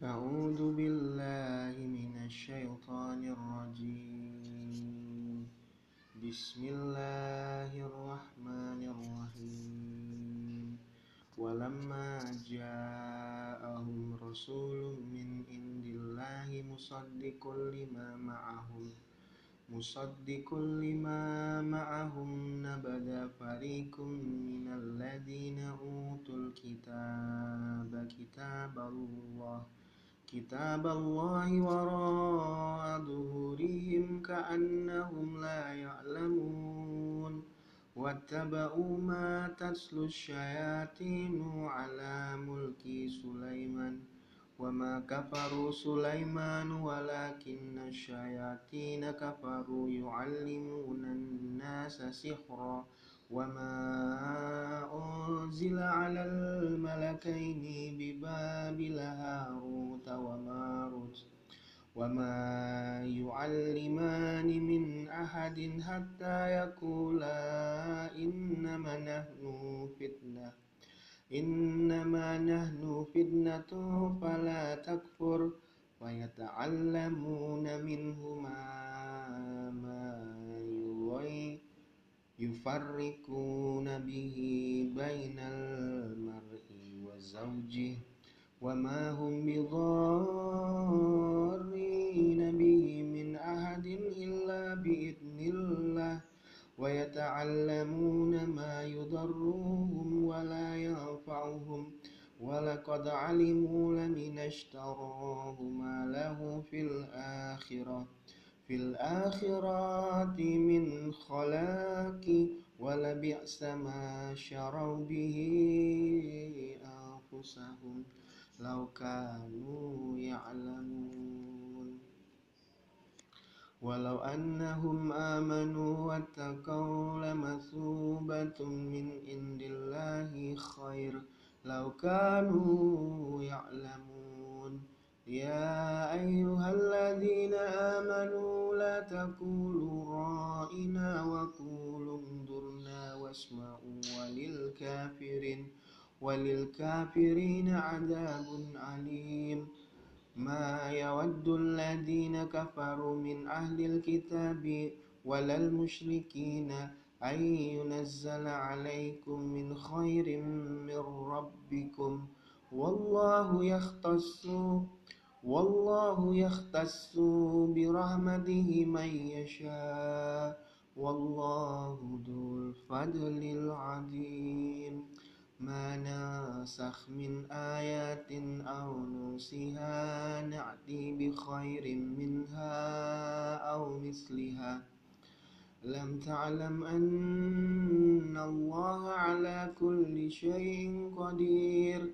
أعوذ بالله من الشيطان الرجيم بسم الله الرحمن الرحيم ولما جاءهم رسول من عند الله مصدق لما معهم مصدق لما معهم نبذ فريق من الذين أوتوا الكتاب كتاب الله كتاب الله وراء ظهورهم كأنهم لا يعلمون. واتبعوا ما تتلو الشياطين على ملك سليمان. وما كفروا سليمان ولكن الشياطين كفروا يعلمون الناس سحرا. وما أنزل على الملكين ببابل هاروت وماروت وما يعلمان من أحد حتى يقولا إنما نحن فتنة إنما نحن فتنة فلا تكفر ويتعلمون منهما ما يفرقون به بين المرء وزوجه وما هم بضارين به من أحد إلا بإذن الله ويتعلمون ما يضرهم ولا ينفعهم ولقد علموا لمن اشتراه ما له في الآخرة في الآخرة من خلاق ولبئس ما شروا به أنفسهم. لو كانوا يعلمون. ولو أنهم آمنوا واتقوا لمثوبة من عند الله خير. لو كانوا يعلمون. يا أيها آمنوا لا تقولوا رائنا وقولوا انظرنا واسمعوا وللكافرين وللكافرين عذاب عليم ما يود الذين كفروا من أهل الكتاب ولا المشركين أن ينزل عليكم من خير من ربكم. والله يختص والله يختص برحمته من يشاء. والله ذو الفضل العظيم. ما نسخ من آيات أو ننسها نأتي بخير منها أو مثلها. لم تعلم أن الله على كل شيء قدير.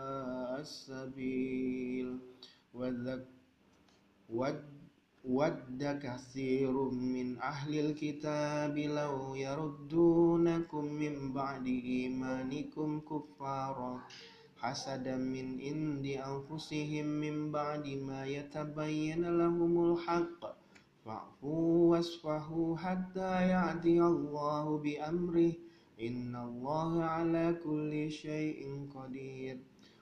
السبيل ود كثير من أهل الكتاب لو يردونكم من بعد إيمانكم كفارا حسدا من عند أنفسهم من بعد ما يتبين لهم الحق. فاعفوا واصفحوا حتى يأتي الله بأمره. إن الله على كل شيء قدير.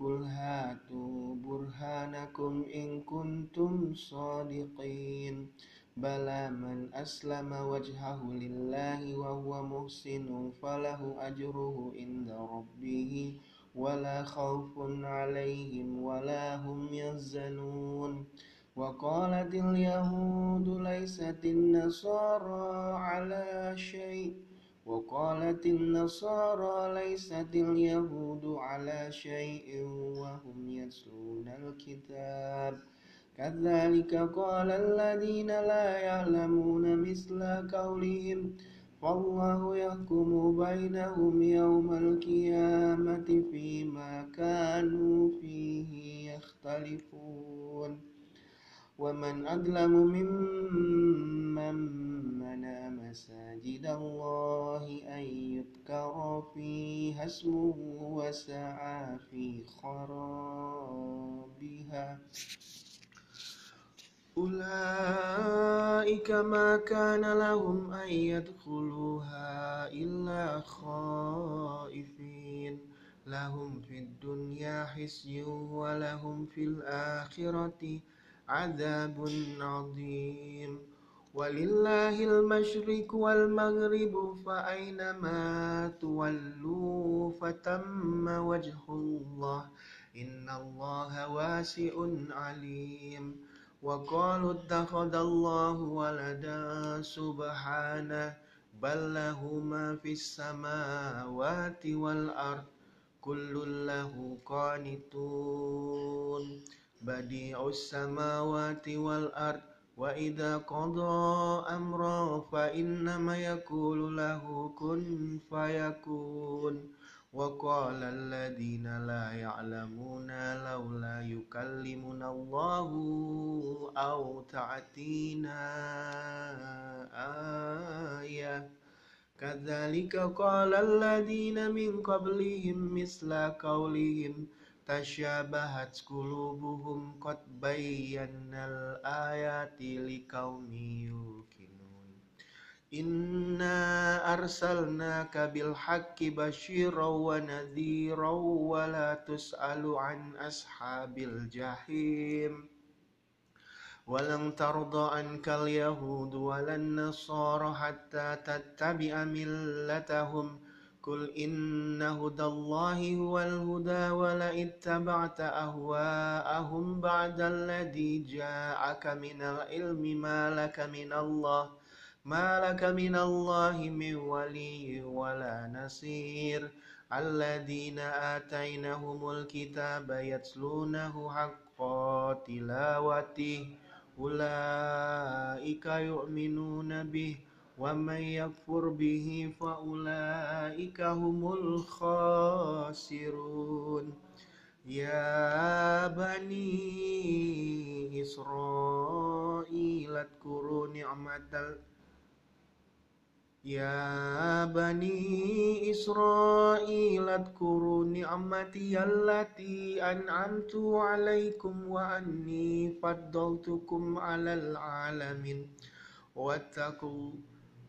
قل هاتوا برهانكم إن كنتم صادقين بلى من أسلم وجهه لله وهو محسن فله أجره عند ربه ولا خوف عليهم ولا هم يحزنون وقالت اليهود ليست النصارى على شيء وقالت النصارى ليست اليهود على شيء وهم يتلون الكتاب. كذلك قال الذين لا يعلمون مثل قولهم فالله يحكم بينهم يوم القيامة فيما كانوا فيه يختلفون. ومن أظلم ممن منع مساجد الله يذكر فيها اسمه وسعى في خرابها. أولئك ما كان لهم أن يدخلوها إلا خائفين. لهم في الدنيا حسي ولهم في الآخرة عذاب عظيم. ولله المشرق والمغرب فأينما تولوا فتم وجه الله. إن الله واسع عليم. وقالوا اتخذ الله ولدا سبحانه بل له ما في السماوات والأرض كل له قانتون. بديع السماوات والأرض وإذا قضى أمرا فإنما يقول له كن فيكون وقال الذين لا يعلمون لولا يكلمنا الله أو تعتينا آية. كذلك قال الذين من قبلهم مثل قولهم تشابهت قلوبهم قد بينا الآيات لقوم يوقنون. إنا أرسلناك بالحق بشيرا ونذيرا ولا تسأل عن أصحاب الجحيم. ولن ترضى عنك اليهود ولا النصارى حتى تتبع ملتهم. قل إن هدى الله هو الهدى ولئن اتبعت أهواءهم بعد الذي جاءك من العلم ما لك من الله ما لك من الله من ولي ولا نصير. الذين آتيناهم الكتاب يتلونه حق تلاوته أولئك يؤمنون به ومن يكفر به فأولئك هم الخاسرون يا بني إسرائيل اذكروا نعمة يا بني إسرائيل اذكروا نعمتي التي أنعمت عليكم وأني فضلتكم على العالمين واتقوا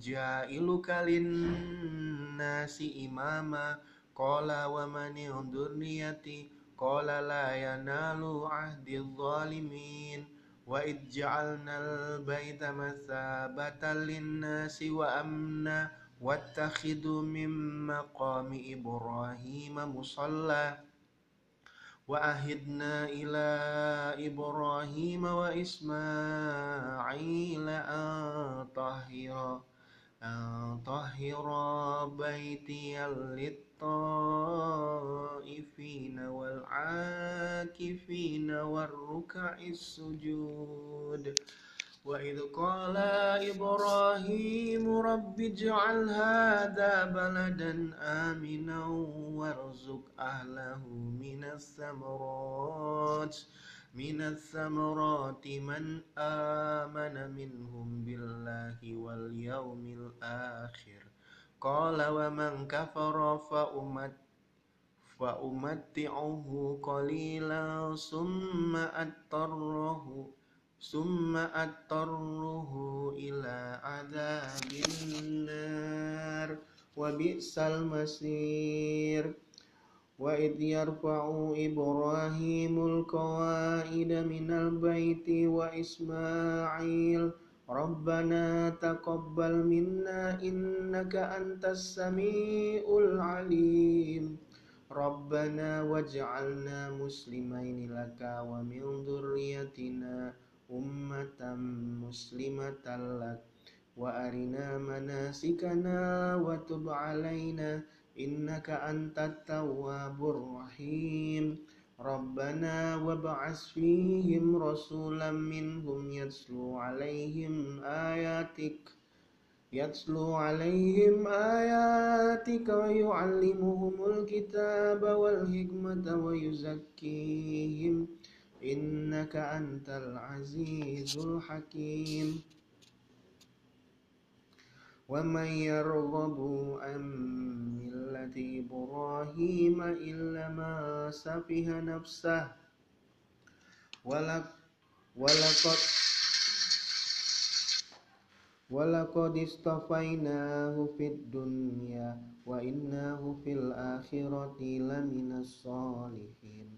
جائلك للناس إماما قال ومن ذريتي قال لا ينال عهد الظالمين وإذ جعلنا البيت مثابة للناس وأمنا واتخذوا من مقام إبراهيم مصلى وأهدنا إلى إبراهيم وإسماعيل أن طهر أن طهر بيتي للطائفين والعاكفين والركع السجود. وإذ قال إبراهيم رب اجعل هذا بلدا آمنا وارزق أهله من الثمرات. من الثمرات من آمن منهم بالله واليوم الآخر قال ومن كفر فأمت فأمتعه قليلا ثم أضطره ثم أضطره إلى عذاب النار وبئس المصير وإذ يرفع إبراهيم القواعد من البيت وإسماعيل ربنا تقبل منا إنك أنت السميع العليم ربنا واجعلنا مسلمين لك ومن ذريتنا أمة مسلمة لك وأرنا مناسكنا وتب علينا إنك أنت التواب الرحيم ربنا وابعث فيهم رسولا منهم يتلو عليهم آياتك يتلو عليهم آياتك ويعلمهم الكتاب والحكمة ويزكيهم إنك أنت العزيز الحكيم. ومن يرغب عن ملة إبراهيم إلا ما سفه نفسه ولقد ولقد اصطفيناه في الدنيا وإنه في الآخرة لمن الصالحين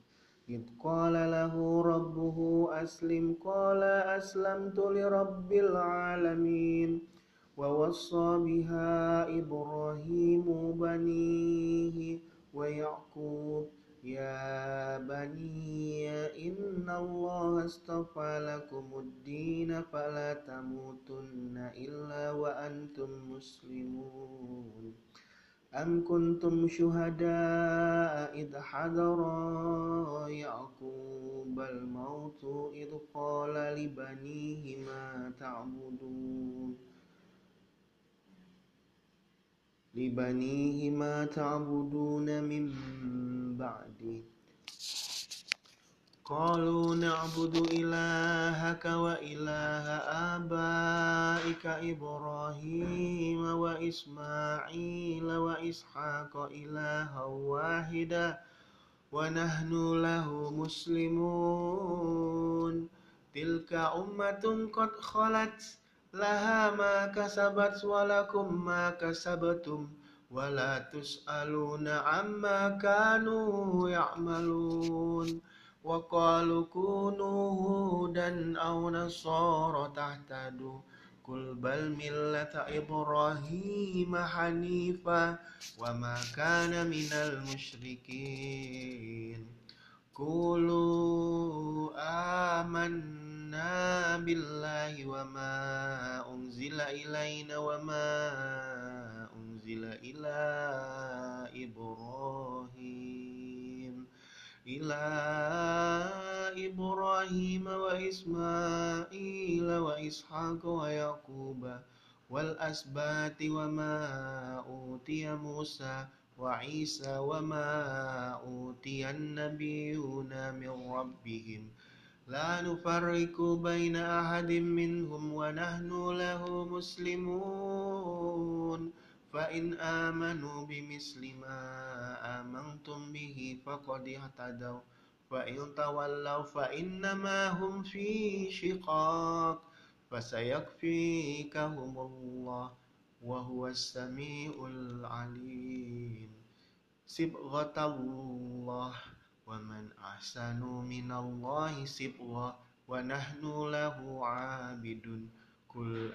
إذ قال له ربه أسلم قال أسلمت لرب العالمين ووصى بها إبراهيم بنيه ويعقوب يا بني إن الله اصطفى لكم الدين فلا تموتن إلا وأنتم مسلمون أم كنتم شهداء إذ حضر يعقوب الموت إذ قال لبنيه ما تعبدون لبنيه ما تعبدون من بعدي. قالوا نعبد إلهك وإله آبائك إبراهيم وإسماعيل وإسحاق إلها واحدا ونحن له مسلمون. تلك أمة قد خلت لها ما كسبت ولكم ما كسبتم ولا تسألون عما كانوا يعملون وقالوا كونوا هودا أو نصارى تهتدوا قل بل ملة إبراهيم حنيفا وما كان من المشركين قولوا آمنا بالله وما أنزل إلينا وما أنزل إلى إبراهيم إلى إبراهيم وإسماعيل وإسحاق ويعقوب والأسبات وما أوتي موسى وعيسى وما أوتي النبيون من ربهم. لا نفرق بين أحد منهم ونحن له مسلمون. فإن آمنوا بمثل ما آمنتم به فقد اهتدوا. فإن تولوا فإنما هم في شقاق. فسيكفيكهم الله وهو السميع العليم. صبغة الله. ومن أحسن من الله صبغة ونحن له عابد قل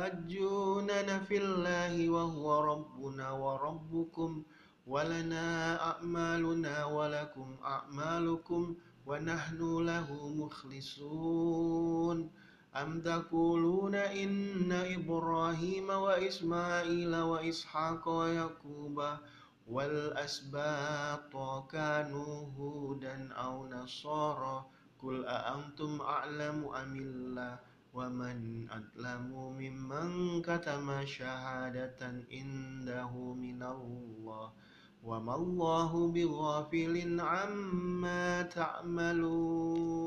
أتحاجوننا في الله وهو ربنا وربكم ولنا أعمالنا ولكم أعمالكم ونحن له مخلصون أم تقولون إن إبراهيم وإسماعيل وإسحاق ويعقوب والأسباط كانوا هودا أو نصارى. قل أأنتم أعلم أم الله؟ ومن أظلم ممن كتم شهادة عنده من الله. وما الله بغافل عما تعملون.